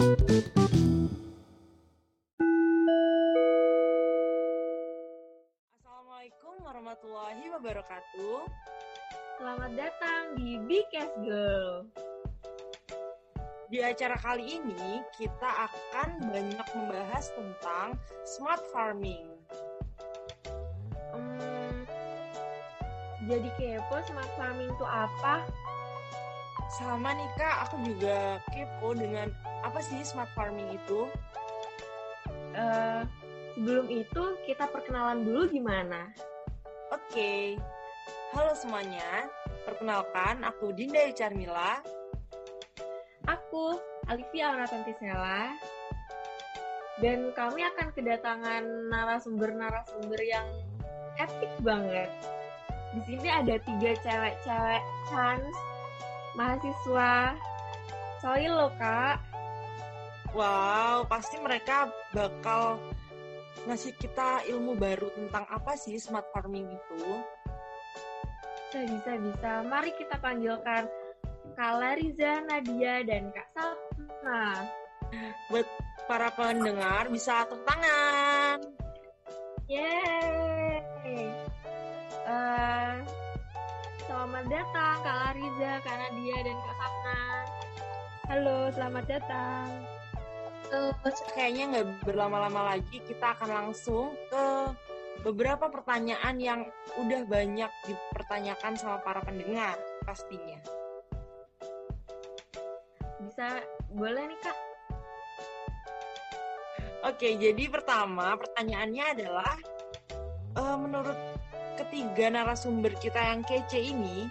Assalamualaikum warahmatullahi wabarakatuh. Selamat datang di Big As Girl. Di acara kali ini kita akan banyak membahas tentang smart farming. Hmm, jadi kepo smart farming itu apa? Sama nih kak, aku juga kepo dengan apa sih smart farming itu? Eh, sebelum itu kita perkenalan dulu gimana? Oke, halo semuanya. Perkenalkan, aku Dinda Charmila. Aku Alivia Auratantisela dan kami akan kedatangan narasumber-narasumber yang epic banget. Di sini ada tiga cewek-cewek chance mahasiswa soil loh kak. Wow, pasti mereka bakal ngasih kita ilmu baru tentang apa sih smart farming itu. Bisa, bisa, bisa. Mari kita panggilkan Kak Lariza, Nadia, dan Kak Sapna. Buat para pendengar bisa tepuk tangan. Yeay! Eh, selamat datang Kak Lariza, Kak Nadia, dan Kak Sapna. Halo, selamat datang. Kayaknya nggak berlama-lama lagi, kita akan langsung ke beberapa pertanyaan yang udah banyak dipertanyakan sama para pendengar pastinya. Bisa, boleh nih Kak? Oke, jadi pertama pertanyaannya adalah eh, menurut ketiga narasumber kita yang kece ini,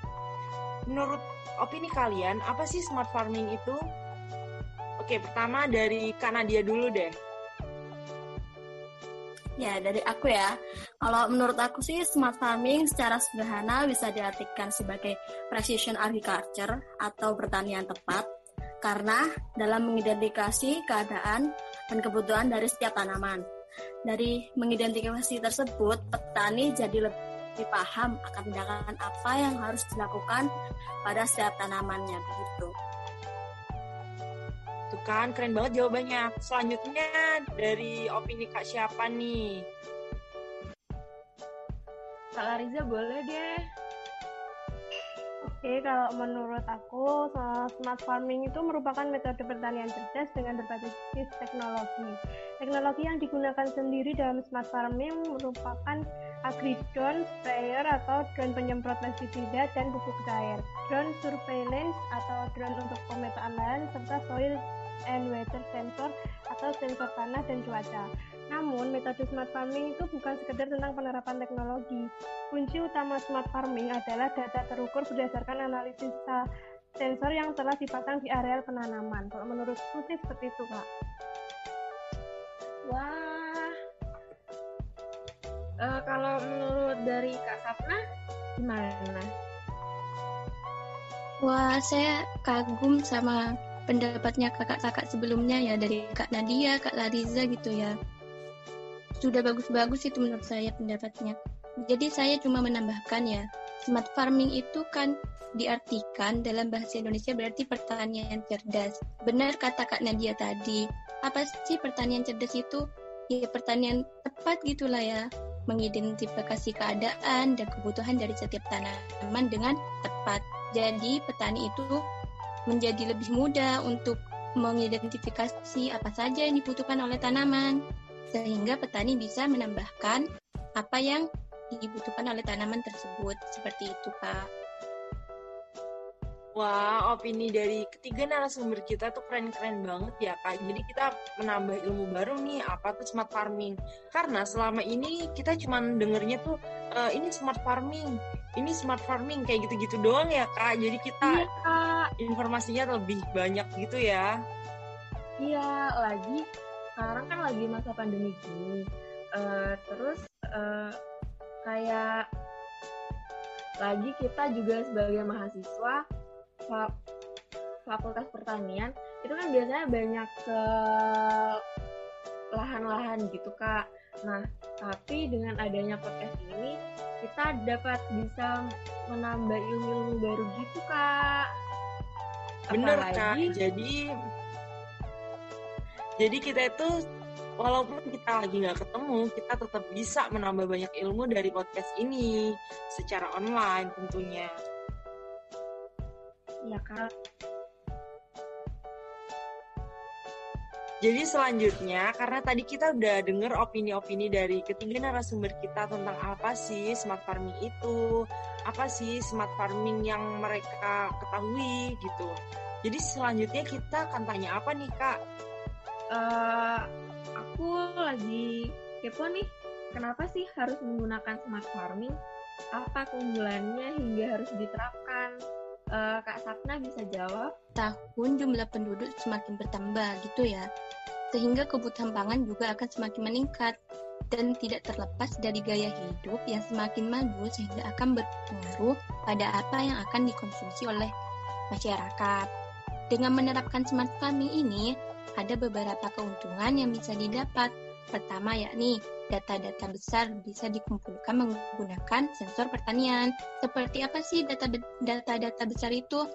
menurut opini kalian apa sih smart farming itu? Oke, pertama dari Kak Nadia dulu deh. Ya, dari aku ya. Kalau menurut aku sih smart farming secara sederhana bisa diartikan sebagai precision agriculture atau pertanian tepat karena dalam mengidentifikasi keadaan dan kebutuhan dari setiap tanaman. Dari mengidentifikasi tersebut, petani jadi lebih paham akan tindakan apa yang harus dilakukan pada setiap tanamannya begitu. Tuh kan, keren banget jawabannya. Selanjutnya dari opini Kak siapa nih? Kak Lariza boleh deh. Oke, kalau menurut aku, smart farming itu merupakan metode pertanian cerdas dengan berbasis teknologi. Teknologi yang digunakan sendiri dalam smart farming merupakan agri-drone, sprayer atau drone penyemprot pestisida dan pupuk cair, drone surveillance atau drone untuk pemetaan lahan, serta soil and weather sensor atau sensor tanah dan cuaca. Namun, metode smart farming itu bukan sekedar tentang penerapan teknologi. Kunci utama smart farming adalah data terukur berdasarkan analisis sensor yang telah dipasang di areal penanaman. Kalau menurutku sih seperti itu, Kak. Wah. Eh, kalau menurut dari Kak Sapna, gimana? Wah, saya kagum sama pendapatnya kakak-kakak sebelumnya ya dari Kak Nadia, Kak Lariza gitu ya. Sudah bagus-bagus itu menurut saya pendapatnya. Jadi saya cuma menambahkan ya, smart farming itu kan diartikan dalam bahasa Indonesia berarti pertanian cerdas. Benar kata Kak Nadia tadi. Apa sih pertanian cerdas itu? Ya pertanian tepat gitulah ya. Mengidentifikasi keadaan dan kebutuhan dari setiap tanaman dengan tepat. Jadi petani itu menjadi lebih mudah untuk mengidentifikasi apa saja yang dibutuhkan oleh tanaman, sehingga petani bisa menambahkan apa yang dibutuhkan oleh tanaman tersebut. Seperti itu, Pak. Wah, opini dari ketiga narasumber kita tuh keren-keren banget ya, Kak. Jadi kita menambah ilmu baru nih, apa tuh smart farming. Karena selama ini kita cuma dengernya tuh, e, ini smart farming, ini smart farming, kayak gitu-gitu doang ya, Kak. Jadi kita Iya, Kak. informasinya lebih banyak gitu ya. Iya, lagi sekarang kan lagi masa pandemi gini. Eh, terus eh, kayak lagi kita juga sebagai mahasiswa fa- fakultas pertanian itu kan biasanya banyak ke lahan-lahan gitu kak. Nah, tapi dengan adanya podcast ini kita dapat bisa menambah ilmu-ilmu baru gitu kak. Bener, Kak. Apalagi- Jadi Jadi kita itu walaupun kita lagi nggak ketemu, kita tetap bisa menambah banyak ilmu dari podcast ini secara online tentunya. Iya kak. Jadi selanjutnya, karena tadi kita udah dengar opini-opini dari ketiga narasumber kita tentang apa sih smart farming itu, apa sih smart farming yang mereka ketahui gitu. Jadi selanjutnya kita akan tanya apa nih kak? Uh, aku lagi kepo nih, kenapa sih harus menggunakan smart farming? Apa keunggulannya hingga harus diterapkan? Uh, Kak Sapna bisa jawab? Tahun jumlah penduduk semakin bertambah gitu ya, sehingga kebutuhan pangan juga akan semakin meningkat dan tidak terlepas dari gaya hidup yang semakin maju sehingga akan berpengaruh pada apa yang akan dikonsumsi oleh masyarakat. Dengan menerapkan smart farming ini, ada beberapa keuntungan yang bisa didapat. Pertama yakni data-data besar bisa dikumpulkan menggunakan sensor pertanian. Seperti apa sih data-data besar itu?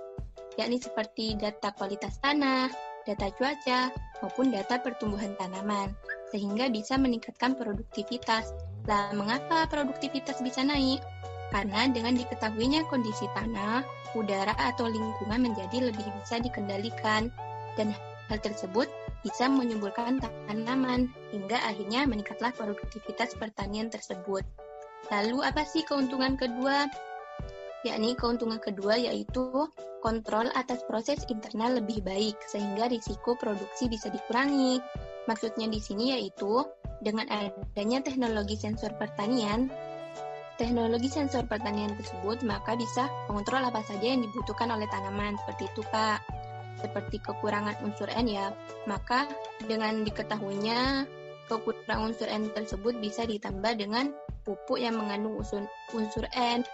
Yakni seperti data kualitas tanah, data cuaca, maupun data pertumbuhan tanaman, sehingga bisa meningkatkan produktivitas. Lah, mengapa produktivitas bisa naik? Karena dengan diketahuinya kondisi tanah, udara atau lingkungan menjadi lebih bisa dikendalikan, dan hal tersebut bisa menyuburkan tanaman hingga akhirnya meningkatlah produktivitas pertanian tersebut. Lalu apa sih keuntungan kedua? Yakni keuntungan kedua yaitu kontrol atas proses internal lebih baik sehingga risiko produksi bisa dikurangi. Maksudnya di sini yaitu dengan adanya teknologi sensor pertanian, teknologi sensor pertanian tersebut maka bisa mengontrol apa saja yang dibutuhkan oleh tanaman seperti itu Kak seperti kekurangan unsur N ya, maka dengan diketahuinya kekurangan unsur N tersebut bisa ditambah dengan pupuk yang mengandung unsur, unsur N.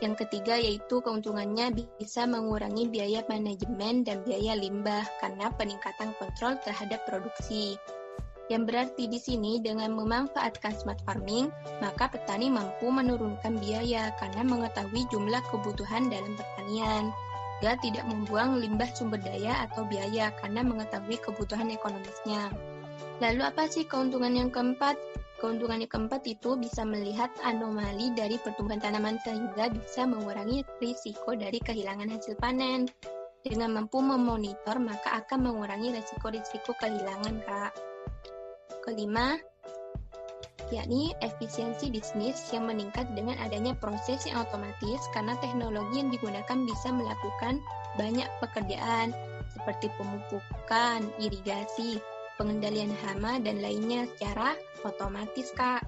Yang ketiga yaitu keuntungannya bisa mengurangi biaya manajemen dan biaya limbah karena peningkatan kontrol terhadap produksi. Yang berarti di sini dengan memanfaatkan smart farming, maka petani mampu menurunkan biaya karena mengetahui jumlah kebutuhan dalam pertanian juga tidak membuang limbah sumber daya atau biaya karena mengetahui kebutuhan ekonomisnya. Lalu apa sih keuntungan yang keempat? Keuntungan yang keempat itu bisa melihat anomali dari pertumbuhan tanaman sehingga bisa mengurangi risiko dari kehilangan hasil panen. Dengan mampu memonitor maka akan mengurangi risiko-risiko kehilangan, Kak. Kelima, yakni efisiensi bisnis yang meningkat dengan adanya proses yang otomatis karena teknologi yang digunakan bisa melakukan banyak pekerjaan seperti pemupukan, irigasi, pengendalian hama, dan lainnya secara otomatis, Kak.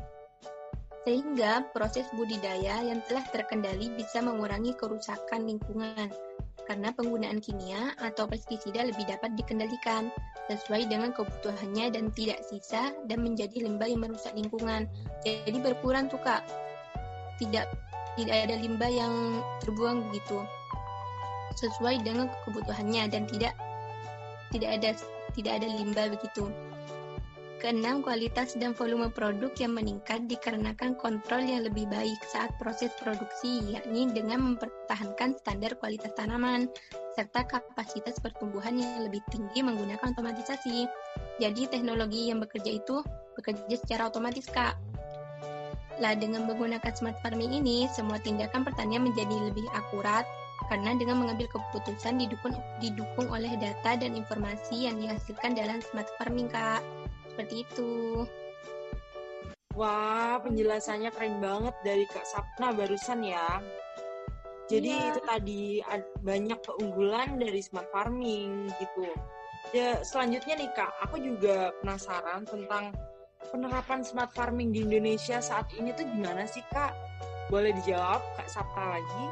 Sehingga proses budidaya yang telah terkendali bisa mengurangi kerusakan lingkungan karena penggunaan kimia atau pestisida lebih dapat dikendalikan sesuai dengan kebutuhannya dan tidak sisa dan menjadi limbah yang merusak lingkungan. Jadi berkurang tuh kak, tidak tidak ada limbah yang terbuang begitu sesuai dengan kebutuhannya dan tidak tidak ada tidak ada limbah begitu. Keenam, kualitas dan volume produk yang meningkat dikarenakan kontrol yang lebih baik saat proses produksi, yakni dengan mempertahankan standar kualitas tanaman, serta kapasitas pertumbuhan yang lebih tinggi menggunakan otomatisasi. Jadi teknologi yang bekerja itu bekerja secara otomatis, Kak. Lah dengan menggunakan smart farming ini, semua tindakan pertanian menjadi lebih akurat karena dengan mengambil keputusan didukung didukung oleh data dan informasi yang dihasilkan dalam smart farming, Kak. Seperti itu. Wah, penjelasannya keren banget dari Kak Sapna barusan ya. Jadi iya. itu tadi banyak keunggulan dari smart farming gitu. Ya, selanjutnya nih Kak, aku juga penasaran tentang penerapan smart farming di Indonesia saat ini tuh gimana sih Kak? Boleh dijawab Kak Sapna lagi?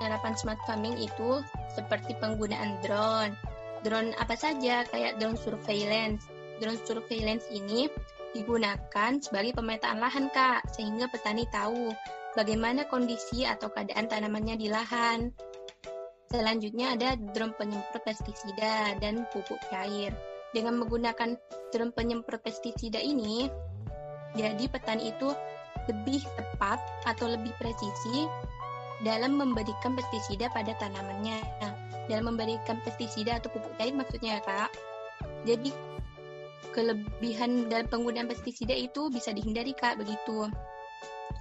Penerapan smart farming itu seperti penggunaan drone. Drone apa saja kayak drone surveillance, drone surveillance ini digunakan sebagai pemetaan lahan, Kak, sehingga petani tahu bagaimana kondisi atau keadaan tanamannya di lahan. Selanjutnya ada drone penyemprot pestisida dan pupuk cair. Dengan menggunakan drone penyemprot pestisida ini, jadi petani itu lebih tepat atau lebih presisi dalam memberikan pestisida pada tanamannya. Nah, dalam memberikan pestisida atau pupuk cair maksudnya ya, Kak Jadi kelebihan dalam penggunaan pestisida itu bisa dihindari Kak begitu.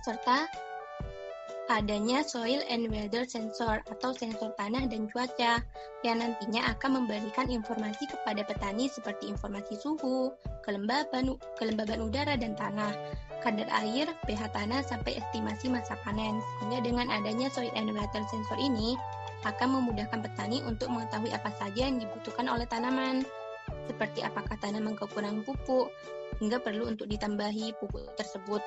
Serta adanya soil and weather sensor atau sensor tanah dan cuaca yang nantinya akan memberikan informasi kepada petani seperti informasi suhu, kelembaban, kelembaban udara dan tanah, kadar air, pH tanah sampai estimasi masa panen. Sehingga dengan adanya soil and weather sensor ini akan memudahkan petani untuk mengetahui apa saja yang dibutuhkan oleh tanaman seperti apakah tanaman kekurangan pupuk hingga perlu untuk ditambahi pupuk tersebut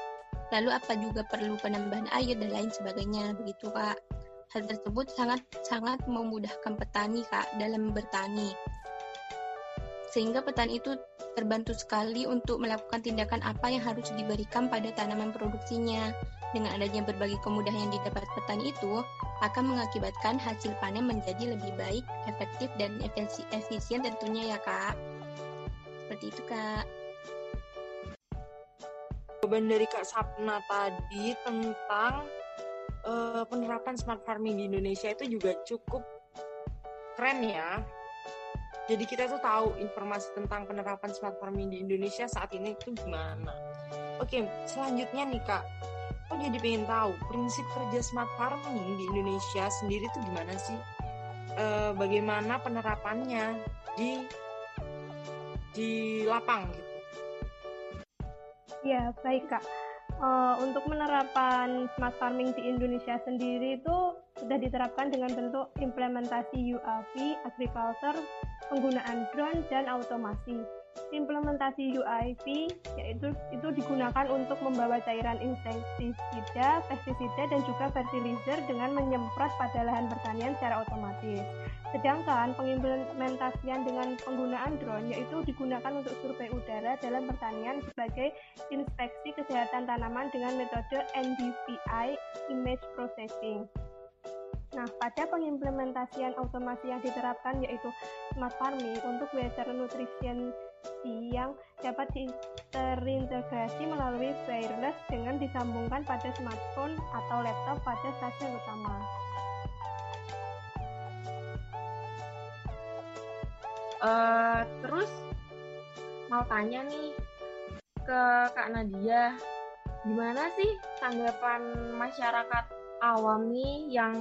lalu apa juga perlu penambahan air dan lain sebagainya begitu kak hal tersebut sangat sangat memudahkan petani kak dalam bertani sehingga petani itu terbantu sekali untuk melakukan tindakan apa yang harus diberikan pada tanaman produksinya. Dengan adanya berbagai kemudahan yang didapat petani itu akan mengakibatkan hasil panen menjadi lebih baik, efektif, dan efisien tentunya ya kak. Seperti itu kak jawaban dari Kak Sapna tadi tentang uh, penerapan smart farming di Indonesia itu juga cukup keren ya. Jadi kita tuh tahu informasi tentang penerapan smart farming di Indonesia saat ini itu gimana. Oke, selanjutnya nih Kak, aku jadi pengen tahu prinsip kerja smart farming di Indonesia sendiri itu gimana sih? Uh, bagaimana penerapannya di di lapang gitu? Ya, baik Kak. Uh, untuk penerapan smart farming di Indonesia sendiri itu sudah diterapkan dengan bentuk implementasi UAV, agriculture, penggunaan drone, dan otomasi. Implementasi UIP yaitu itu digunakan untuk membawa cairan insektisida, pestisida, dan juga fertilizer dengan menyemprot pada lahan pertanian secara otomatis. Sedangkan pengimplementasian dengan penggunaan drone yaitu digunakan untuk survei udara dalam pertanian sebagai inspeksi kesehatan tanaman dengan metode NDVI image processing. Nah, pada pengimplementasian otomasi yang diterapkan yaitu smart farming untuk weather nutrition yang dapat terintegrasi melalui wireless dengan disambungkan pada smartphone atau laptop pada stasiun utama. Uh, terus mau tanya nih ke Kak Nadia, gimana sih tanggapan masyarakat awam nih yang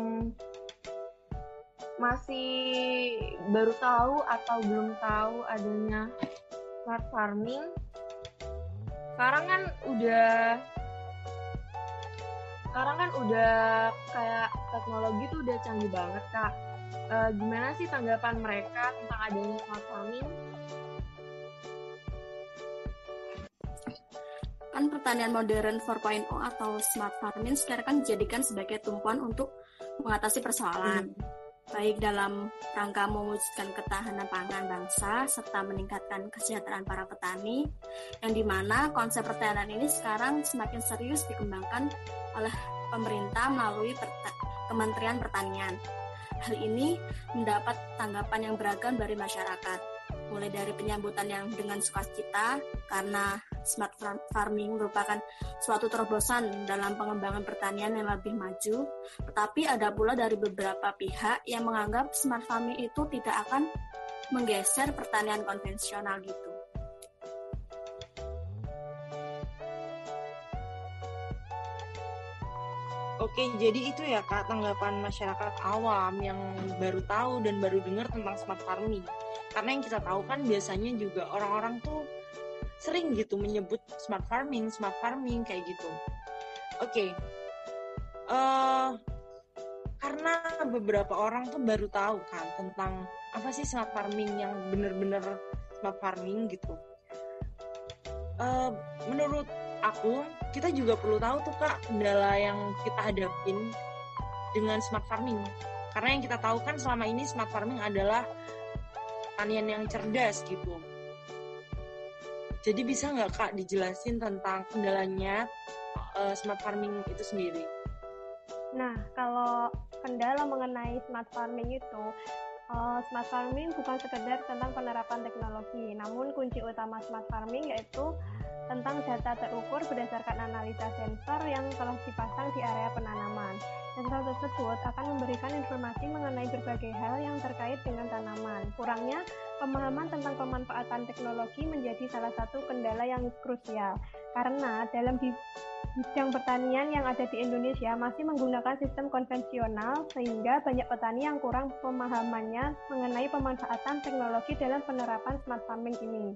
masih baru tahu atau belum tahu adanya smart farming? Sekarang kan udah sekarang kan udah kayak teknologi tuh udah canggih banget kak uh, gimana sih tanggapan mereka tentang adanya smart farming? Kan pertanian modern 4.0 atau smart farming sekarang kan dijadikan sebagai tumpuan untuk mengatasi persoalan. Hmm baik dalam rangka mewujudkan ketahanan pangan bangsa serta meningkatkan kesejahteraan para petani, yang di mana konsep pertanian ini sekarang semakin serius dikembangkan oleh pemerintah melalui Kementerian Pertanian. Hal ini mendapat tanggapan yang beragam dari masyarakat, mulai dari penyambutan yang dengan sukacita karena smart farming merupakan suatu terobosan dalam pengembangan pertanian yang lebih maju, tetapi ada pula dari beberapa pihak yang menganggap smart farming itu tidak akan menggeser pertanian konvensional gitu. Oke, jadi itu ya Kak tanggapan masyarakat awam yang baru tahu dan baru dengar tentang smart farming. Karena yang kita tahu kan biasanya juga orang-orang tuh sering gitu menyebut smart farming, smart farming kayak gitu. Oke, uh, karena beberapa orang tuh baru tahu kan tentang apa sih smart farming yang bener-bener smart farming gitu. Uh, menurut aku kita juga perlu tahu tuh kak kendala yang kita hadapin dengan smart farming karena yang kita tahu kan selama ini smart farming adalah pertanian yang cerdas gitu jadi bisa nggak kak dijelasin tentang kendalanya uh, smart farming itu sendiri nah kalau kendala mengenai smart farming itu uh, smart farming bukan sekedar tentang penerapan teknologi, namun kunci utama smart farming yaitu tentang data terukur berdasarkan analisa sensor yang telah dipasang di area penanaman. Sensor tersebut akan memberikan informasi mengenai berbagai hal yang terkait dengan tanaman. Kurangnya, pemahaman tentang pemanfaatan teknologi menjadi salah satu kendala yang krusial, karena dalam bidang pertanian yang ada di Indonesia masih menggunakan sistem konvensional sehingga banyak petani yang kurang pemahamannya mengenai pemanfaatan teknologi dalam penerapan smart farming ini.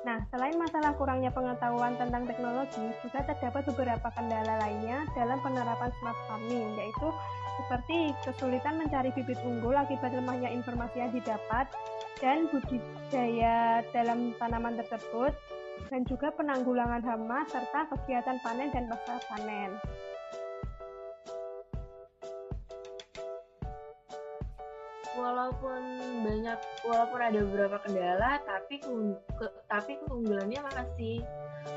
Nah, selain masalah kurangnya pengetahuan tentang teknologi, juga terdapat beberapa kendala lainnya dalam penerapan smart farming, yaitu seperti kesulitan mencari bibit unggul akibat lemahnya informasi yang didapat dan budidaya dalam tanaman tersebut, dan juga penanggulangan hama serta kegiatan panen dan pasca panen. Walaupun banyak walaupun ada beberapa kendala tapi ke, tapi keunggulannya masih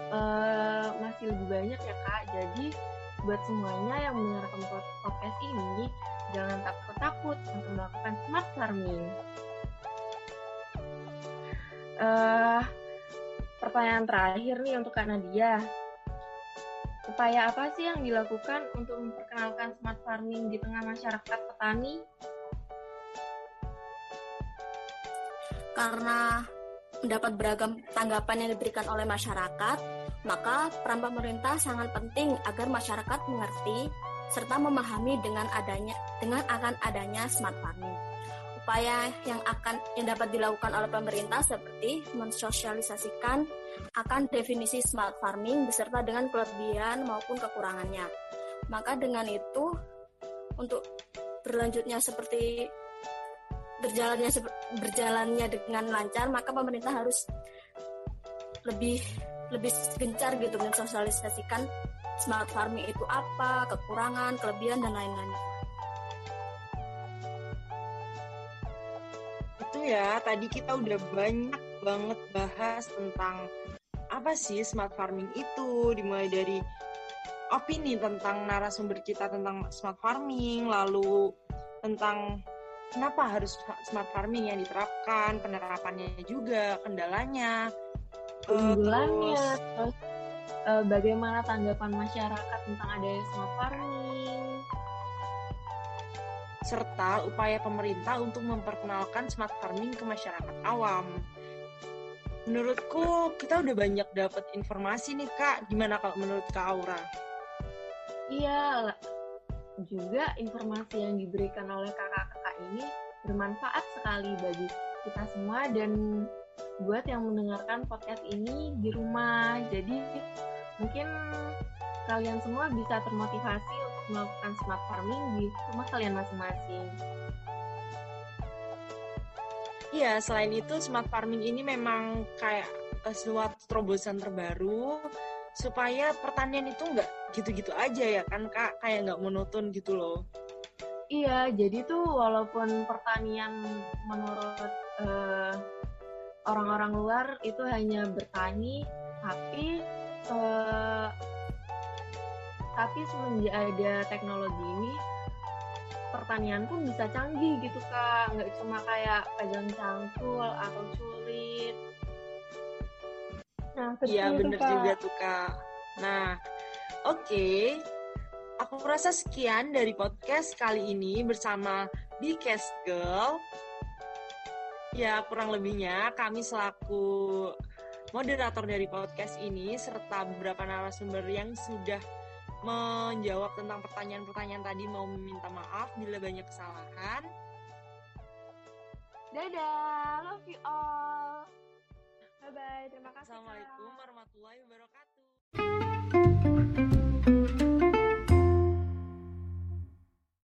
uh, masih lebih banyak ya kak. Jadi buat semuanya yang mendengarkan podcast ini jangan takut-takut untuk melakukan smart farming. Uh, pertanyaan terakhir nih untuk kak Nadia. Upaya apa sih yang dilakukan untuk memperkenalkan smart farming di tengah masyarakat petani karena mendapat beragam tanggapan yang diberikan oleh masyarakat, maka peran pemerintah sangat penting agar masyarakat mengerti serta memahami dengan adanya dengan akan adanya smart farming. Upaya yang akan yang dapat dilakukan oleh pemerintah seperti mensosialisasikan akan definisi smart farming beserta dengan kelebihan maupun kekurangannya. Maka dengan itu untuk berlanjutnya seperti berjalannya berjalannya dengan lancar maka pemerintah harus lebih lebih gencar gitu mensosialisasikan smart farming itu apa kekurangan kelebihan dan lain-lain. Itu ya tadi kita udah banyak banget bahas tentang apa sih smart farming itu dimulai dari opini tentang narasumber kita tentang smart farming lalu tentang kenapa harus smart farming yang diterapkan, penerapannya juga, kendalanya, keunggulannya, terus, terus uh, bagaimana tanggapan masyarakat tentang adanya smart farming, serta upaya pemerintah untuk memperkenalkan smart farming ke masyarakat awam. Menurutku kita udah banyak dapat informasi nih kak. Gimana kalau menurut kak Aura? Iya, juga informasi yang diberikan oleh kakak-kakak ini bermanfaat sekali bagi kita semua dan buat yang mendengarkan podcast ini di rumah. Jadi mungkin kalian semua bisa termotivasi untuk melakukan smart farming di rumah kalian masing-masing. Iya, selain itu smart farming ini memang kayak uh, suatu terobosan terbaru supaya pertanian itu nggak gitu-gitu aja ya kan kak kayak nggak monoton gitu loh iya jadi tuh walaupun pertanian menurut uh, orang-orang luar itu hanya bertani tapi uh, tapi semenjak ada teknologi ini pertanian pun bisa canggih gitu kak nggak cuma kayak pegang cangkul atau sulit Nah, iya bener tuh, juga tuh kak. Nah, oke. Okay. Aku rasa sekian dari podcast kali ini bersama Bcast Girl. Ya, kurang lebihnya kami selaku moderator dari podcast ini serta beberapa narasumber yang sudah menjawab tentang pertanyaan-pertanyaan tadi mau meminta maaf bila banyak kesalahan. Dadah, love you all. Bye bye. Terima kasih. Assalamualaikum warahmatullahi wabarakatuh.